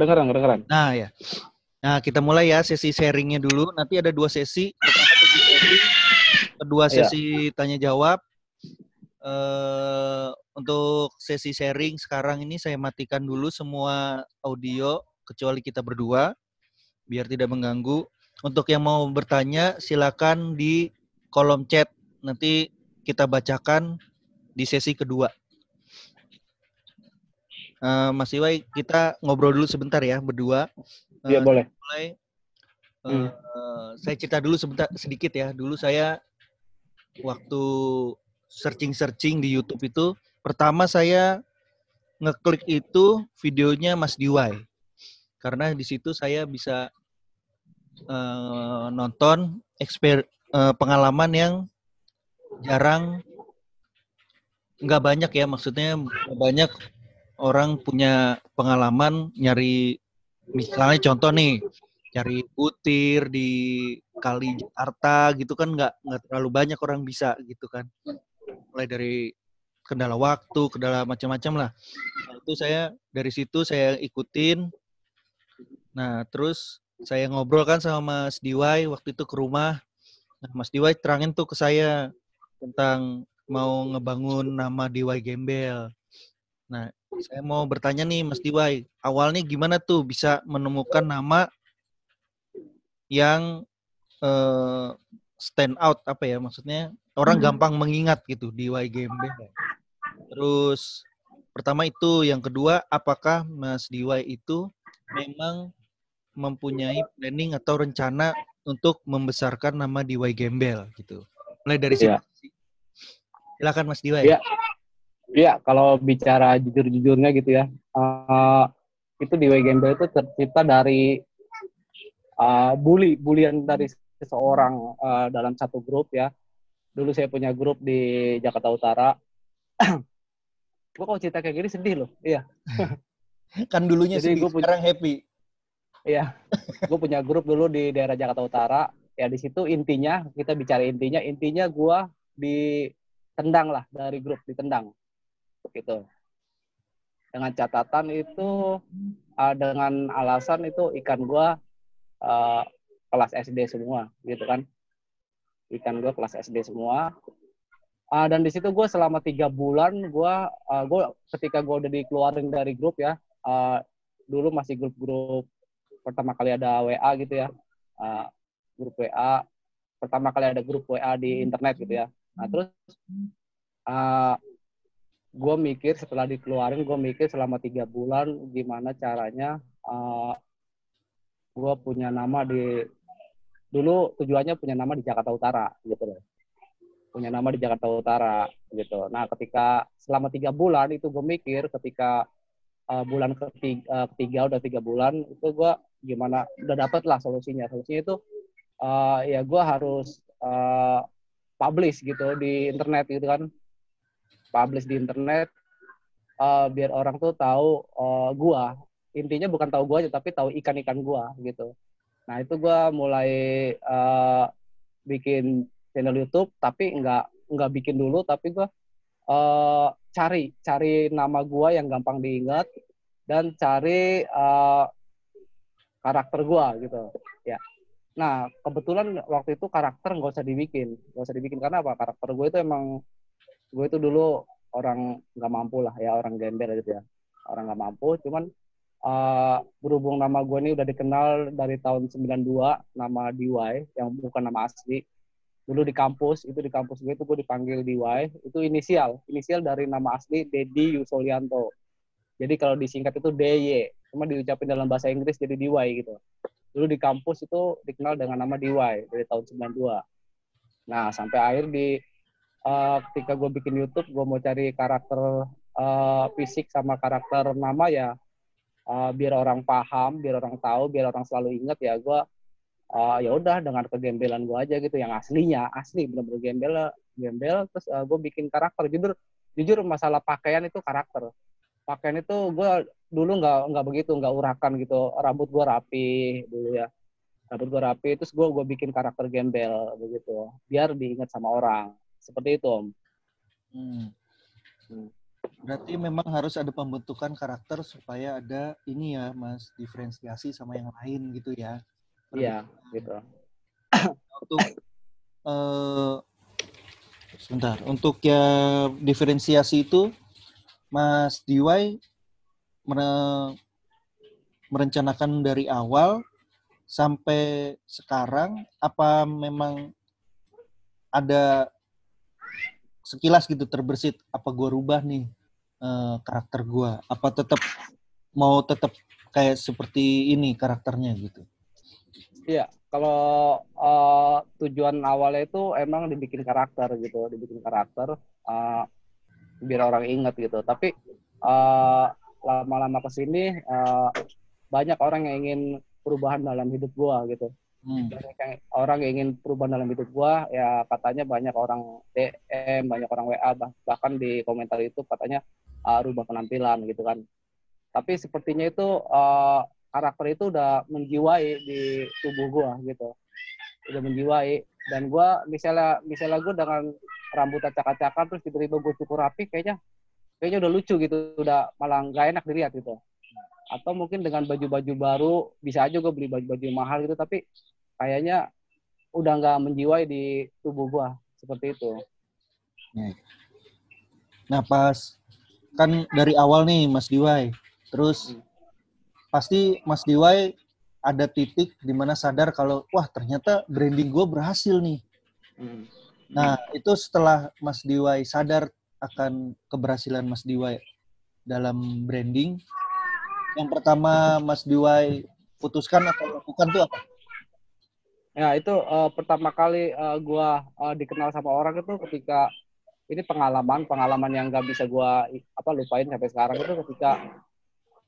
kedengeran, kedengeran. Nah ya. Nah kita mulai ya sesi sharingnya dulu. Nanti ada dua sesi. Pertama sesi sharing, kedua Iya. sesi tanya jawab. eh untuk sesi sharing sekarang ini saya matikan dulu semua audio kecuali kita berdua biar tidak mengganggu. Untuk yang mau bertanya silakan di kolom chat nanti kita bacakan di sesi kedua. Eh, Mas Iwai, kita ngobrol dulu sebentar ya berdua. Iya, Eh, boleh. mulai Hmm. eh, saya cerita dulu sebentar sedikit ya. Dulu saya waktu searching-searching di YouTube itu pertama saya ngeklik itu videonya Mas Diwai. Karena di situ saya bisa eh, nonton eksper eh, pengalaman yang jarang nggak banyak ya maksudnya banyak orang punya pengalaman nyari misalnya contoh nih cari butir di kali Jakarta gitu kan nggak nggak terlalu banyak orang bisa gitu kan. Mulai dari kendala waktu kendala macam-macam lah. Nah, itu saya dari situ saya ikutin. Nah terus saya ngobrol kan sama Mas Diwai waktu itu ke rumah. Nah Mas Diwai terangin tuh ke saya tentang mau ngebangun nama Diwai Gembel. Nah saya mau bertanya nih Mas Diwai awalnya gimana tuh bisa menemukan nama yang eh, stand out apa ya maksudnya orang gampang mengingat gitu di YGMB. Terus pertama itu, yang kedua apakah Mas Diwai itu memang mempunyai planning atau rencana untuk membesarkan nama Diwai Gembel gitu. Mulai dari situ. Iya. Silakan Mas Diwai. Iya. Iya, kalau bicara jujur-jujurnya gitu ya, eh, itu di Gembel itu tercipta dari eh, bully, bulian dari seseorang eh, dalam satu grup ya. Dulu saya punya grup di Jakarta Utara. gue kalau cerita kayak gini sedih loh. Iya, Kan dulunya Jadi sedih, gua punya- sekarang happy. iya. gue punya grup dulu di daerah Jakarta Utara. Ya di situ intinya kita bicara intinya, intinya gue ditendang lah dari grup ditendang, gitu. Dengan catatan itu uh, dengan alasan itu ikan gua uh, kelas SD semua gitu kan. Ikan gua kelas SD semua. Uh, dan di situ gue selama tiga bulan gua uh, gua ketika gue udah dikeluarin dari grup ya uh, dulu masih grup-grup pertama kali ada WA gitu ya. Uh, grup WA pertama kali ada grup WA di internet gitu ya. Nah terus uh, gue mikir setelah dikeluarin gue mikir selama tiga bulan gimana caranya uh, gue punya nama di dulu tujuannya punya nama di Jakarta Utara gitu loh. Punya nama di Jakarta Utara gitu. Nah ketika selama tiga bulan itu gue mikir ketika uh, bulan ketiga, uh, ketiga udah tiga bulan itu gue gimana udah dapet lah solusinya. Solusinya itu uh, ya gue harus uh, publish gitu di internet gitu kan publish di internet uh, biar orang tuh tahu uh, gua. Intinya bukan tahu gua aja tapi tahu ikan-ikan gua gitu. Nah itu gua mulai uh, bikin channel YouTube tapi nggak nggak bikin dulu tapi gua uh, cari cari nama gua yang gampang diingat dan cari uh, karakter gua gitu. Ya. Nah kebetulan waktu itu karakter nggak usah dibikin nggak usah dibikin. Karena apa? Karakter gue itu emang gue itu dulu orang nggak mampu lah ya orang gembel gitu ya. Orang nggak mampu cuman uh, berhubung nama gue ini udah dikenal dari tahun 92 nama DY yang bukan nama asli dulu di kampus itu di kampus gue itu gue dipanggil DY itu inisial. Inisial dari nama asli Dedi Yusolianto jadi kalau disingkat itu DY cuma diucapin dalam bahasa Inggris jadi DY gitu. Dulu di kampus itu dikenal dengan nama DY dari tahun 92 nah sampai akhir di uh, ketika gue bikin YouTube gue mau cari karakter uh, fisik sama karakter nama ya uh, biar orang paham biar orang tahu biar orang selalu ingat ya gue uh, ya udah dengan kegembelan gue aja gitu yang aslinya asli bener-bener gembel gembel terus uh, gue bikin karakter. Jujur jujur masalah pakaian itu karakter. Pakaian itu gue dulu nggak nggak begitu nggak urakan gitu. Rambut gue rapi dulu ya. Rambut gue rapi terus gue gue bikin karakter gembel begitu. Biar diingat sama orang seperti itu om Hmm. Hmm. Berarti memang harus ada pembentukan karakter supaya ada ini ya, Mas, diferensiasi sama yang lain gitu ya. Iya, gitu. Untuk eh sebentar, untuk ya diferensiasi itu Mas Diwai mere- merencanakan dari awal sampai sekarang apa memang ada sekilas gitu terbersit apa gua rubah nih eh, karakter gua apa tetap mau tetap kayak seperti ini karakternya gitu Iya, kalau eh, tujuan awalnya itu emang dibikin karakter gitu, dibikin karakter eh, biar orang ingat gitu. Tapi eh, lama-lama ke sini eh, banyak orang yang ingin perubahan dalam hidup gua gitu. Hmm. Orang ingin perubahan dalam hidup gua, ya katanya banyak orang DM, banyak orang WA, bah- bahkan di komentar itu katanya eh, rubah penampilan gitu kan. Tapi sepertinya itu eh, karakter itu udah menjiwai di tubuh gua gitu udah menjiwai dan gua misalnya misalnya gua dengan rambut acak-acakan terus tiba-tiba gue cukur rapi kayaknya kayaknya udah lucu gitu udah malah nggak enak dilihat gitu atau mungkin dengan baju-baju baru bisa aja gue beli baju-baju mahal gitu tapi kayaknya udah nggak menjiwai di tubuh gua seperti itu Nah pas kan dari awal nih Mas Diwai, terus Hmm. pasti Mas Diwai ada titik di mana sadar kalau wah ternyata branding gue berhasil nih. Hmm. Nah itu setelah Mas Diwai sadar akan keberhasilan Mas Diwai dalam branding, yang pertama Mas Diwai putuskan atau lakukan tuh apa? Ya itu eh, pertama kali eh, gua eh, dikenal sama orang itu ketika ini pengalaman pengalaman yang nggak bisa gua i- apa lupain sampai sekarang itu ketika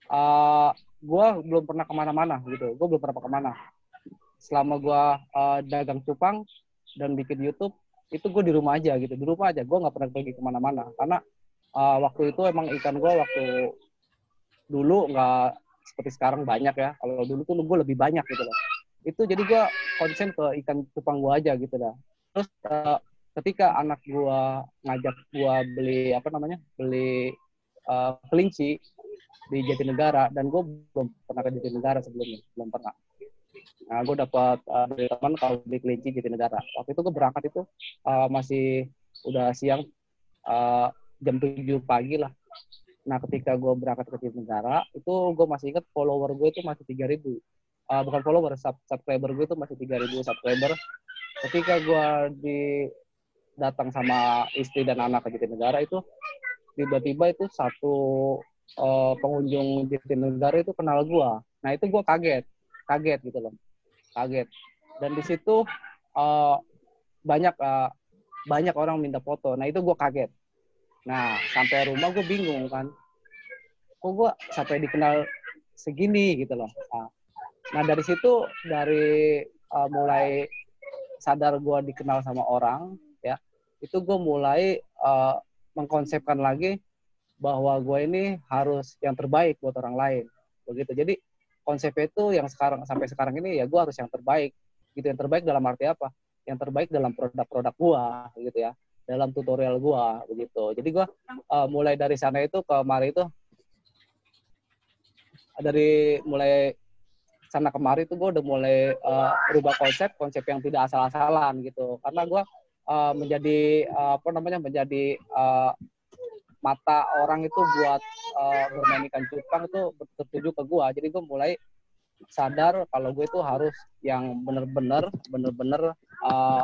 eh, gua belum pernah ke mana-mana gitu, gua belum pernah ke mana. Selama gua eh, dagang cupang dan bikin YouTube itu gue di rumah aja gitu, di rumah aja. Gua nggak pernah pergi ke mana-mana karena eh, waktu itu emang ikan gua waktu dulu nggak seperti sekarang banyak ya. Kalau dulu tuh gue lebih banyak gitu loh. Itu jadi gua konsen ke ikan cupang gua aja gitu dah. Terus eh, ketika anak gua ngajak gua beli apa namanya beli eh, kelinci di Jatinegara dan gue belum pernah ke Jatinegara sebelumnya belum pernah. Nah gue dapat eh, dari teman kalau beli kelinci Jatinegara. Waktu itu gue berangkat itu eh, masih udah siang eh, jam 7 pagi lah nah ketika gue berangkat ke Jatinegara itu gue masih ingat follower gue itu masih 3000 uh, bukan follower, sub subscriber gue itu masih 3000 subscriber. Ketika gue di datang sama istri dan anak ke Jatinegara itu tiba-tiba itu satu uh, pengunjung Jatinegara itu kenal gue. Nah itu gue kaget, kaget gitu loh, kaget. Dan di situ uh, banyak uh, banyak orang minta foto. Nah itu gue kaget. Nah sampai rumah gue bingung kan, kok gue sampai dikenal segini gitu loh. Nah, Nah dari situ dari uh, mulai sadar gue dikenal sama orang ya itu gue mulai uh, mengkonsepkan lagi bahwa gue ini harus yang terbaik buat orang lain begitu. Jadi konsep itu yang sekarang sampai sekarang ini ya gue harus yang terbaik. Gitu yang terbaik dalam arti apa? Yang terbaik dalam produk-produk gue gitu ya dalam tutorial gue begitu. Jadi gue uh, mulai dari sana itu ke mari itu dari mulai sana kemari tuh gue udah mulai uh, rubah konsep konsep yang tidak asal-asalan gitu. Karena gue uh, menjadi uh, apa namanya menjadi uh, mata orang itu buat uh, bermain ikan cupang itu tertuju ke gue jadi gue mulai sadar kalau gue itu harus yang bener-bener bener-bener uh,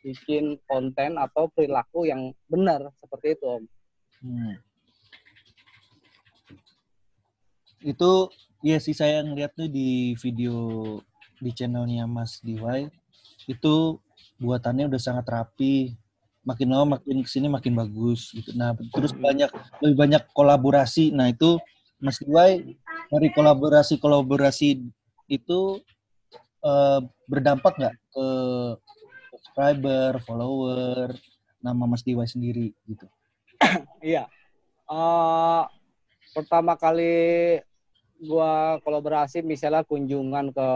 bikin konten atau perilaku yang benar seperti itu om Hmm. Itu Iya sih saya ngeliat tuh di video di channelnya Mas Diwai itu buatannya udah sangat rapi. Makin lama makin ke sini makin bagus gitu. Nah terus banyak lebih banyak kolaborasi. Nah itu Mas Diwai dari kolaborasi kolaborasi itu eh, berdampak nggak ke subscriber, follower, nama Mas Diwai sendiri gitu? Iya. Uh, pertama kali gua kolaborasi misalnya kunjungan ke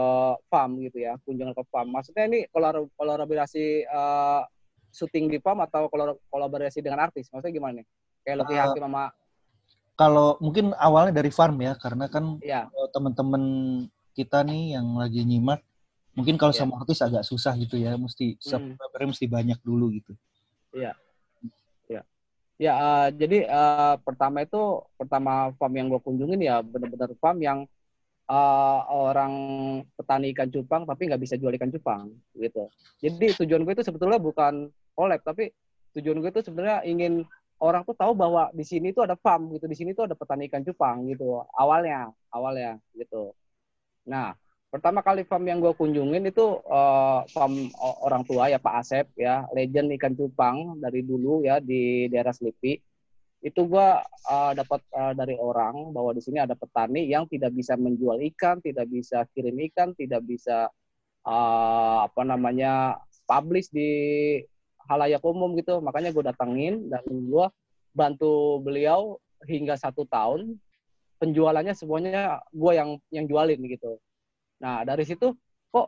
farm gitu ya, kunjungan ke farm. Maksudnya ini kolaborasi uh, syuting di farm atau kolaborasi dengan artis? Maksudnya gimana nih? Kayak Lucky Uh, Hakim sama kalau mungkin awalnya dari farm ya, karena kan ya kalau teman-teman kita nih yang lagi nyimak, mungkin kalau Ya. sama artis agak susah gitu ya, mesti Hmm. subscribernya mesti banyak dulu gitu. Ya, eh, jadi eh, pertama itu pertama farm yang gue kunjungin ya benar-benar farm yang eh, orang petani ikan cupang tapi nggak bisa jual ikan cupang gitu. Jadi tujuan gue itu sebetulnya bukan collab tapi tujuan gue itu sebenarnya ingin orang tuh tahu bahwa di sini tuh ada farm gitu, di sini tuh ada petani ikan cupang gitu. Awalnya, awalnya gitu. Nah, pertama kali farm yang gue kunjungin itu eh, farm orang tua ya Pak Asep ya, legend ikan cupang dari dulu ya di daerah Selipi. Itu gue eh, dapat eh, dari orang bahwa di sini ada petani yang tidak bisa menjual ikan, tidak bisa kirim ikan, tidak bisa eh, apa namanya publish di halayak umum gitu. Makanya gue datangin dan gue bantu beliau hingga satu tahun penjualannya semuanya gue yang yang jualin gitu. Nah dari situ kok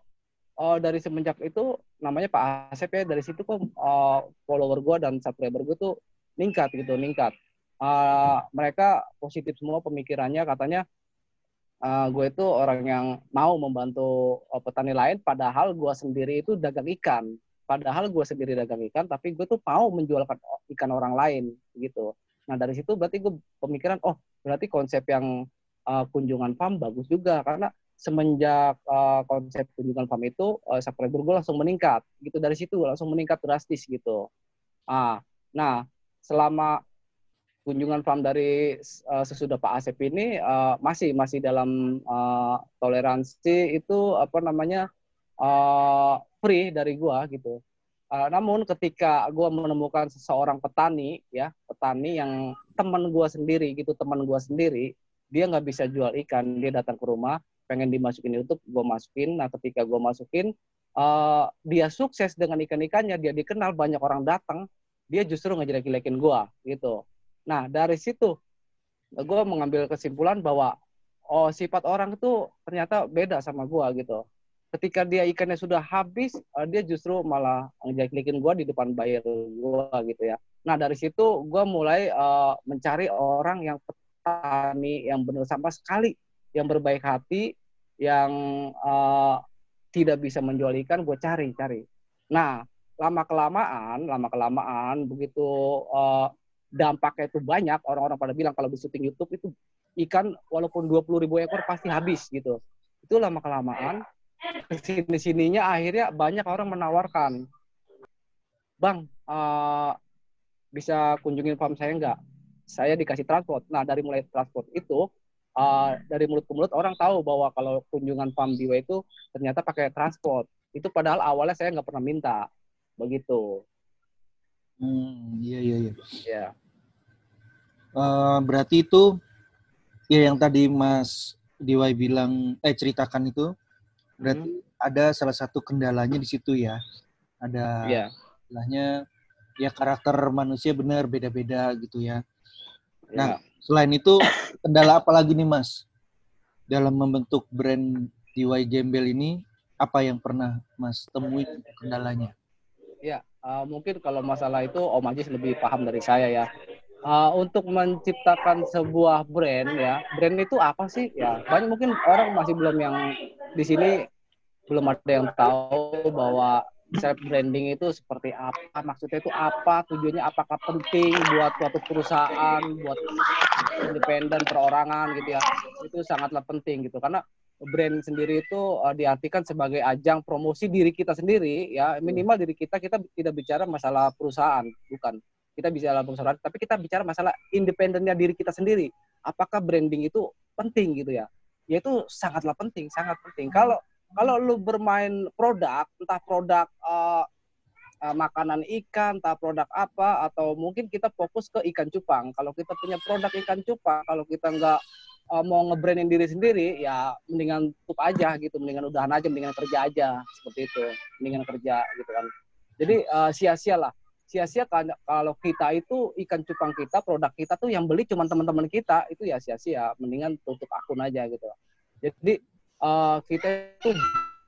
eh, dari semenjak itu namanya Pak Asep ya dari situ kok eh, follower gue dan subscriber gue tuh meningkat gitu meningkat. Eh, mereka positif semua pemikirannya katanya eh, gue itu orang yang mau membantu eh, petani lain padahal gue sendiri itu dagang ikan. Padahal gue sendiri dagang ikan tapi gue tuh mau menjualkan ikan orang lain gitu. Nah dari situ berarti gue pemikiran oh berarti konsep yang eh, kunjungan farm bagus juga karena semenjak uh, konsep kunjungan farm itu uh, subscriber gue langsung meningkat. Gitu dari situ langsung meningkat drastis gitu. Ah nah selama kunjungan farm dari uh, sesudah Pak Asep ini uh, masih masih dalam uh, toleransi itu apa namanya uh, free dari gua gitu. Uh, namun ketika gua menemukan seseorang petani ya petani yang teman gua sendiri gitu teman gua sendiri dia nggak bisa jual ikan dia datang ke rumah pengen dimasukin YouTube, gue masukin. Nah, ketika gue masukin, uh, dia sukses dengan ikan-ikannya, dia dikenal, banyak orang datang, dia justru ngejelek-jelekin gue, gitu. Nah, dari situ, gue mengambil kesimpulan bahwa, oh, sifat orang itu ternyata beda sama gue, gitu. Ketika dia ikannya sudah habis, uh, dia justru malah ngejelek-jelekin gue di depan buyer gue, gitu ya. Nah, dari situ gue mulai uh, mencari orang yang petani yang benar sama sekali yang berbaik hati, yang uh, tidak bisa menjual ikan, gue cari cari. Nah, lama kelamaan, lama kelamaan begitu uh, dampaknya itu banyak, orang-orang pada bilang kalau di syuting YouTube itu ikan walaupun 20 ribu ekor pasti habis gitu. Itu lama kelamaan ke sini sininya akhirnya banyak orang menawarkan, bang uh, bisa kunjungin farm saya nggak? Saya dikasih transport. Nah dari mulai transport itu uh, dari mulut ke mulut orang tahu bahwa kalau kunjungan farm Diwa itu ternyata pakai transport. Itu padahal awalnya saya nggak pernah minta. Begitu. Hmm, iya iya iya. Ya. Eh, berarti itu ya yang tadi Mas Diwai bilang eh ceritakan itu berarti ada salah satu kendalanya di situ ya. Ada Iya. istilahnya ya karakter manusia benar beda-beda gitu ya. Nah, Ya. Selain itu kendala apa lagi nih Mas dalam membentuk brand DIY Gembel ini apa yang pernah Mas temui kendalanya? Ya, uh, mungkin kalau masalah itu Om Ajis lebih paham dari saya ya. Uh, untuk menciptakan sebuah brand ya, brand itu apa sih? Ya, banyak mungkin orang masih belum yang di sini belum ada yang tahu bahwa self branding itu seperti apa, maksudnya itu apa, tujuannya apakah penting buat suatu perusahaan, buat independen perorangan gitu ya. Itu sangatlah penting gitu. Karena brand sendiri itu uh, diartikan sebagai ajang promosi diri kita sendiri ya. Minimal diri kita kita tidak bicara masalah perusahaan bukan. Kita bicara perusahaan tapi kita bicara masalah independennya diri kita sendiri. Apakah branding itu penting gitu ya? Ya itu sangatlah penting sangat penting. Kalau kalau lu bermain produk entah produk uh, uh, makanan ikan entah produk apa atau mungkin kita fokus ke ikan cupang. Kalau kita punya produk ikan cupang kalau kita nggak uh, mau nge-branding diri sendiri ya mendingan tutup aja gitu. Mendingan udahan aja mendingan kerja aja. Seperti itu. Mendingan kerja gitu kan. Jadi uh, sia-sia lah. Sia-sia kan kalau kita itu ikan cupang kita produk kita tuh yang beli cuma teman-teman kita. Itu ya sia-sia. Mendingan tutup akun aja gitu. Jadi uh, kita itu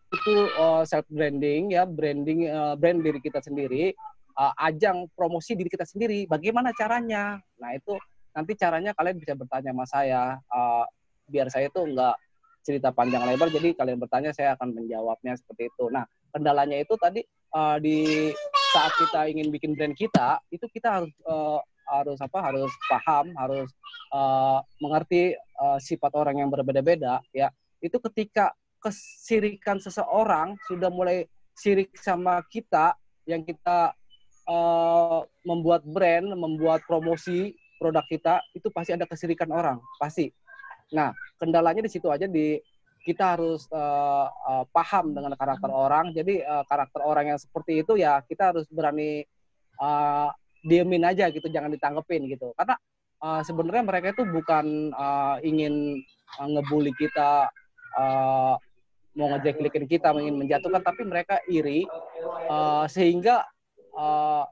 itu uh, self branding ya branding uh, brand diri kita sendiri. Uh, ajang promosi diri kita sendiri bagaimana caranya? Nah itu nanti caranya kalian bisa bertanya sama saya. Uh, biar saya tuh nggak cerita panjang lebar jadi kalian bertanya saya akan menjawabnya seperti itu. Nah kendalanya itu tadi uh, di saat kita ingin bikin brand kita itu kita harus uh, harus apa? Harus paham harus uh, mengerti uh, sifat orang yang berbeda-beda ya itu ketika kesirikan seseorang sudah mulai sirik sama kita yang kita uh, membuat brand membuat promosi produk kita itu pasti ada kesirikan orang pasti nah kendalanya di situ aja di kita harus uh, uh, paham dengan karakter orang. Jadi uh, karakter orang yang seperti itu ya kita harus berani uh, diemin aja gitu, jangan ditanggepin gitu. Karena uh, sebenarnya mereka itu bukan uh, ingin uh, ngebully kita, uh, mau ngejeklikin kita, ingin menjatuhkan, tapi mereka iri uh, sehingga uh,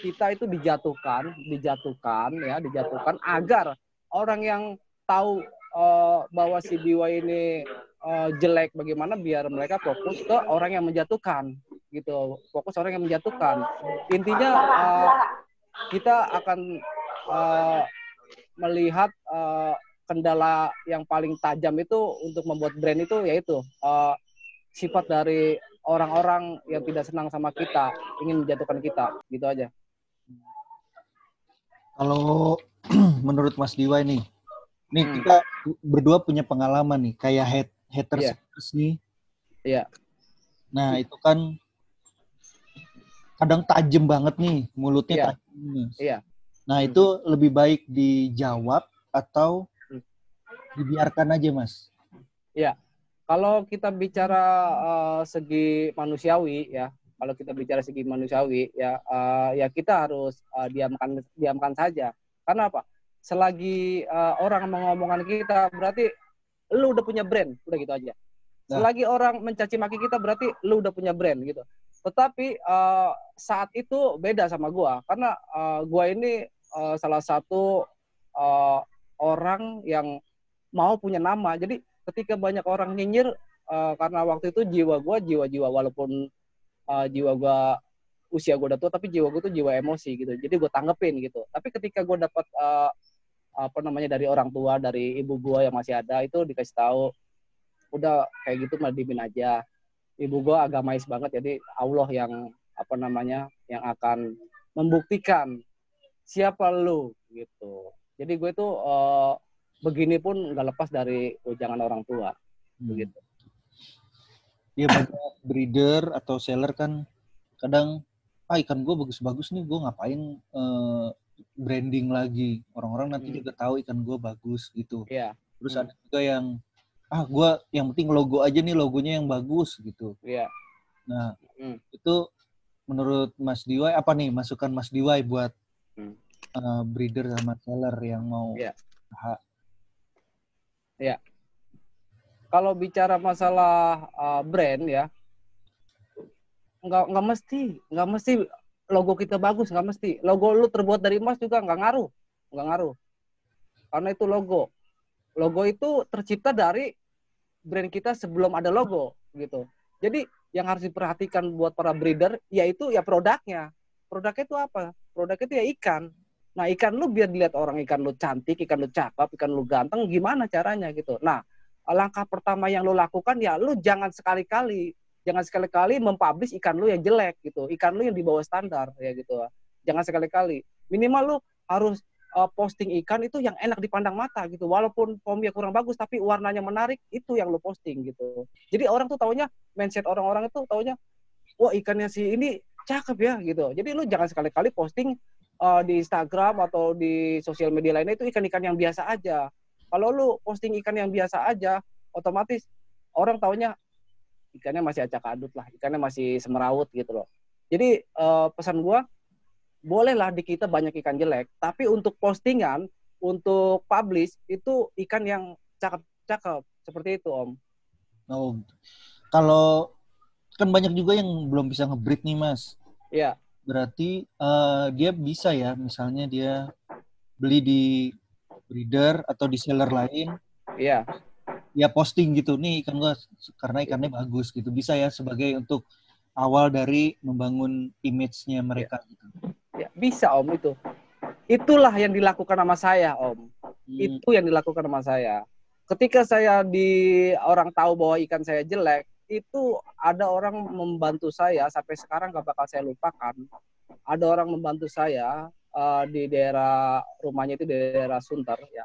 kita itu dijatuhkan, dijatuhkan ya, dijatuhkan agar orang yang tahu uh, bahwa si Biwa ini uh, jelek bagaimana biar mereka fokus ke orang yang menjatuhkan gitu. Fokus orang yang menjatuhkan. Intinya uh, kita akan uh, melihat uh, kendala yang paling tajam itu untuk membuat brand itu yaitu uh, sifat dari orang-orang yang tidak senang sama kita ingin menjatuhkan kita gitu aja kalau menurut Mas Diwa ini Nih hmm. kita berdua punya pengalaman nih, kayak head haters yeah. nih. Iya. Yeah. Nah itu kan kadang tajam banget nih mulutnya yeah. tajam. Iya. Yeah. Nah hmm. itu lebih baik dijawab atau hmm. Dibiarkan aja mas? Iya. Kalau kita bicara uh, segi manusiawi ya, kalau kita bicara segi manusiawi ya, uh, ya kita harus uh, diamkan diamkan saja. Karena apa? selagi uh, orang mengomongkan kita berarti lu udah punya brand, udah gitu aja. Nah. Selagi orang mencaci maki kita berarti lu udah punya brand gitu. Tetapi uh, saat itu beda sama gua karena uh, gua ini uh, salah satu uh, orang yang mau punya nama. Jadi ketika banyak orang nyinyir uh, karena waktu itu jiwa gua jiwa-jiwa walaupun uh, jiwa gua usia gue udah tua tapi jiwa gue tuh jiwa emosi gitu. Jadi gue tanggepin gitu. Tapi ketika gue dapat uh, apa namanya dari orang tua dari ibu gue yang masih ada itu dikasih tahu udah kayak gitu mah dimin aja. Ibu gue agamais banget. Jadi Allah yang apa namanya yang akan membuktikan siapa lu gitu. Jadi gue tuh uh, begini pun nggak lepas dari ujangan orang tua hmm. begitu Iya banyak breeder atau seller kan kadang ah ikan gue bagus-bagus nih gue ngapain uh, branding lagi orang-orang nanti hmm. juga tahu ikan gue bagus gitu yeah. terus hmm. ada juga yang ah gue yang penting logo aja nih logonya yang bagus gitu yeah. nah hmm. itu menurut Mas Diwai apa nih masukan Mas Diwai buat hmm. uh, breeder sama seller yang mau yeah. Ya. Kalau bicara masalah uh, brand ya nggak nggak mesti nggak mesti logo kita bagus nggak mesti. Logo lu terbuat dari emas juga nggak ngaruh nggak ngaruh. Karena itu logo. Logo itu tercipta dari brand kita sebelum ada logo gitu. Jadi yang harus diperhatikan buat para breeder yaitu ya produknya. Produknya itu apa? Produknya itu ya ikan nah ikan lu biar dilihat orang ikan lu cantik ikan lu cakep ikan lu ganteng gimana caranya gitu. Nah langkah pertama yang lu lakukan ya lu jangan sekali-kali jangan sekali-kali mempublish ikan lu yang jelek gitu. Ikan lu yang di bawah standar ya gitu. Jangan sekali-kali. Minimal lu harus uh, posting ikan itu yang enak dipandang mata gitu. Walaupun formnya kurang bagus tapi warnanya menarik itu yang lu posting gitu. Jadi orang tuh taunya mindset orang-orang itu taunya wah ikannya si ini cakep ya gitu. Jadi lu jangan sekali-kali posting uh, di Instagram atau di sosial media lainnya itu ikan-ikan yang biasa aja. Kalau lu posting ikan yang biasa aja otomatis orang taunya ikannya masih acak adut lah ikannya masih semeraut gitu loh. Jadi uh, pesan gue bolehlah di kita banyak ikan jelek tapi untuk postingan untuk publish itu ikan yang cakep-cakep seperti itu om. Oh kalau kan banyak juga yang belum bisa ngebreed nih mas. Iya. Berarti uh, dia bisa ya misalnya dia beli di breeder atau di seller lain Iya ya posting gitu nih ikan gua karena ikannya bagus gitu bisa ya sebagai untuk awal dari membangun image-nya mereka ya. gitu. Ya, bisa Om itu. itulah yang dilakukan sama saya om hmm. itu yang dilakukan sama saya ketika saya di orang tahu bahwa ikan saya jelek itu ada orang membantu saya sampai sekarang gak bakal saya lupakan ada orang membantu saya uh, di daerah rumahnya itu daerah Sunter ya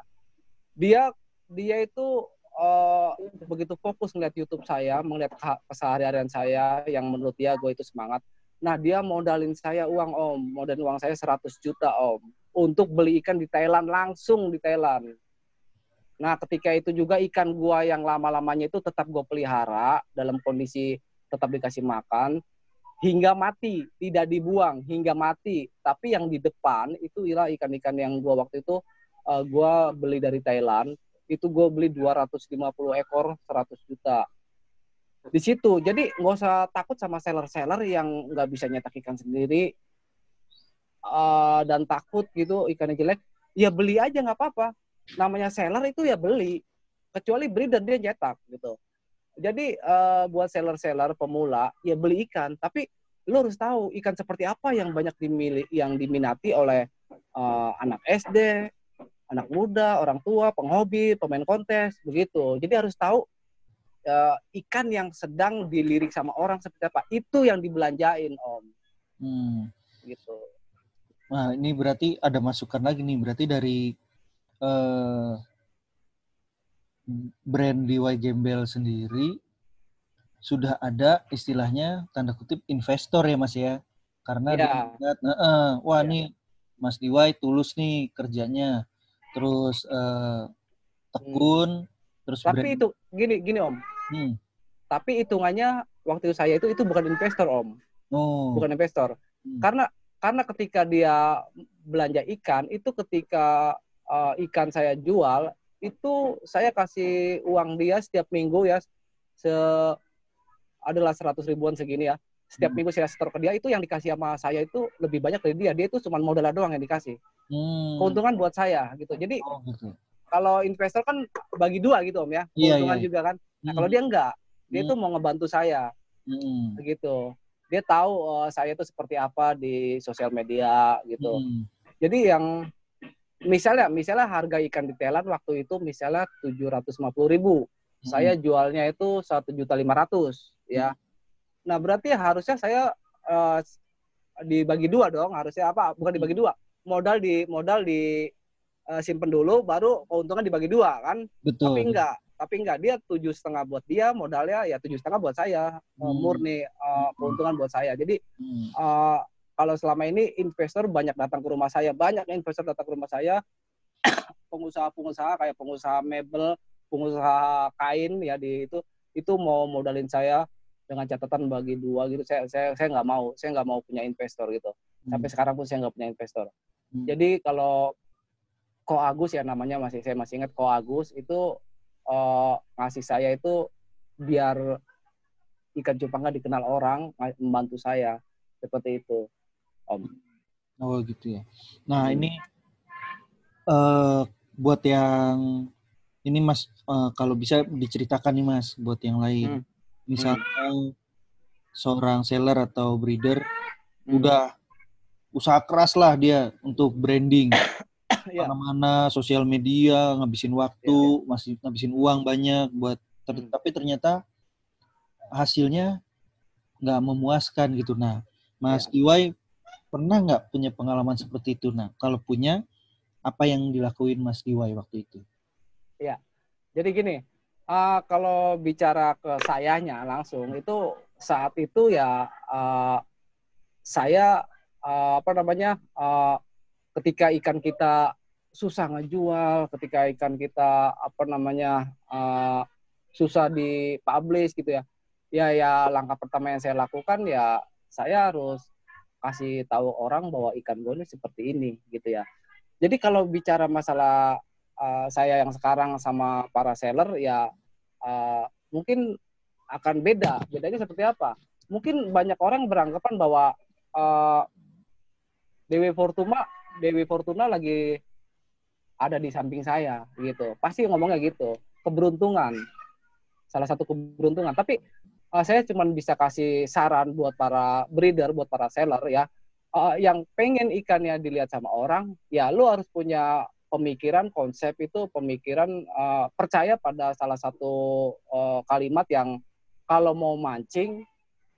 dia dia itu uh, begitu fokus ngeliat YouTube saya, melihat keseharian saya yang menurut dia gue itu semangat. Nah dia modalin saya uang om, modalin uang saya 100 juta om untuk beli ikan di Thailand langsung di Thailand. Nah ketika itu juga ikan gua yang lama-lamanya itu tetap gue pelihara dalam kondisi tetap dikasih makan hingga mati, tidak dibuang hingga mati. Tapi yang di depan itu ialah ikan-ikan yang gua waktu itu uh, gua beli dari Thailand itu gue beli 250 ekor 100 juta di situ jadi nggak usah takut sama seller-seller yang nggak bisa nyetak ikan sendiri uh, dan takut gitu ikannya jelek ya beli aja nggak apa-apa namanya seller itu ya beli kecuali breeder dia nyetak gitu jadi uh, buat seller-seller pemula ya beli ikan tapi lo harus tahu ikan seperti apa yang banyak dimiliki yang diminati oleh uh, anak SD anak muda, orang tua, penghobi, pemain kontes, begitu. Jadi harus tahu uh, ikan yang sedang dilirik sama orang seperti apa. Itu yang dibelanjain, Om. Hmm. Gitu. Nah, ini berarti ada masukan lagi nih. Berarti dari uh, brand DIY Gembel sendiri sudah ada istilahnya tanda kutip investor ya Mas ya. Karena ya. dilihat, uh, uh, wah nih Mas DIY tulus nih kerjanya terus uh, tekun, hmm. terus Tapi brand. itu gini gini Om. Hmm. Tapi hitungannya waktu saya itu itu bukan investor Om. Oh. Bukan investor. Hmm. Karena karena ketika dia belanja ikan itu ketika uh, ikan saya jual itu saya kasih uang dia setiap minggu ya se adalah seratus ribuan segini ya setiap hmm. minggu saya setor ke dia itu yang dikasih sama saya itu lebih banyak dari dia dia itu cuma modal doang yang dikasih hmm. keuntungan buat saya gitu jadi oh, gitu. kalau investor kan bagi dua gitu om ya iya, keuntungan iya, iya. juga kan nah hmm. kalau dia enggak dia hmm. tuh mau ngebantu saya hmm. begitu dia tahu uh, saya itu seperti apa di sosial media gitu hmm. jadi yang misalnya misalnya harga ikan di Thailand waktu itu misalnya tujuh ratus lima puluh ribu hmm. saya jualnya itu satu juta lima ratus ya hmm Nah, berarti harusnya saya uh, dibagi dua dong, harusnya apa? Bukan dibagi dua. Modal di modal di uh, simpen dulu baru keuntungan dibagi dua kan? Betul. Tapi enggak, tapi enggak dia tujuh setengah buat dia modalnya ya tujuh setengah buat saya hmm. murni uh, keuntungan buat saya. Jadi hmm. uh, kalau selama ini investor banyak datang ke rumah saya, banyak investor datang ke rumah saya, pengusaha-pengusaha kayak pengusaha mebel, pengusaha kain ya di itu itu mau modalin saya dengan catatan bagi dua gitu. Saya saya saya nggak mau saya nggak mau punya investor gitu. Hmm. sampai sekarang pun saya nggak punya investor. Hmm. jadi kalau Ko Agus ya namanya masih saya masih ingat Ko Agus itu uh, ngasih saya itu biar ikan cupang nggak dikenal orang membantu saya. Seperti itu oh gitu ya nah hmm. ini uh, buat yang ini Mas uh, kalau bisa diceritakan nih Mas buat yang lain hmm misalnya hmm. seorang seller atau breeder hmm. udah usaha keras lah dia untuk branding yeah. mana-mana sosial media ngabisin waktu yeah, yeah. masih ngabisin uang banyak buat ter hmm. tapi ternyata hasilnya nggak memuaskan gitu nah Mas yeah. Iwai pernah nggak punya pengalaman seperti itu? Nah kalau punya apa yang dilakuin Mas Iwai waktu itu? Ya jadi gini uh, kalau bicara ke sayanya langsung itu saat itu ya uh, saya uh, apa namanya uh, ketika ikan kita susah ngejual, ketika ikan kita apa namanya uh, susah dipublish gitu ya, ya ya langkah pertama yang saya lakukan ya saya harus kasih tahu orang bahwa ikan gue ini seperti ini gitu ya. Jadi kalau bicara masalah uh, saya yang sekarang sama para seller ya uh, mungkin akan beda. Bedanya seperti apa? Mungkin banyak orang beranggapan bahwa uh, Dewi Fortuna Dewi Fortuna lagi ada di samping saya gitu. Pasti ngomongnya gitu. Keberuntungan. Salah satu keberuntungan. Tapi uh, saya cuma bisa kasih saran buat para breeder, buat para seller ya. uh, yang pengen ikannya dilihat sama orang, ya lu harus punya pemikiran konsep itu pemikiran uh, percaya pada salah satu uh, kalimat yang kalau mau mancing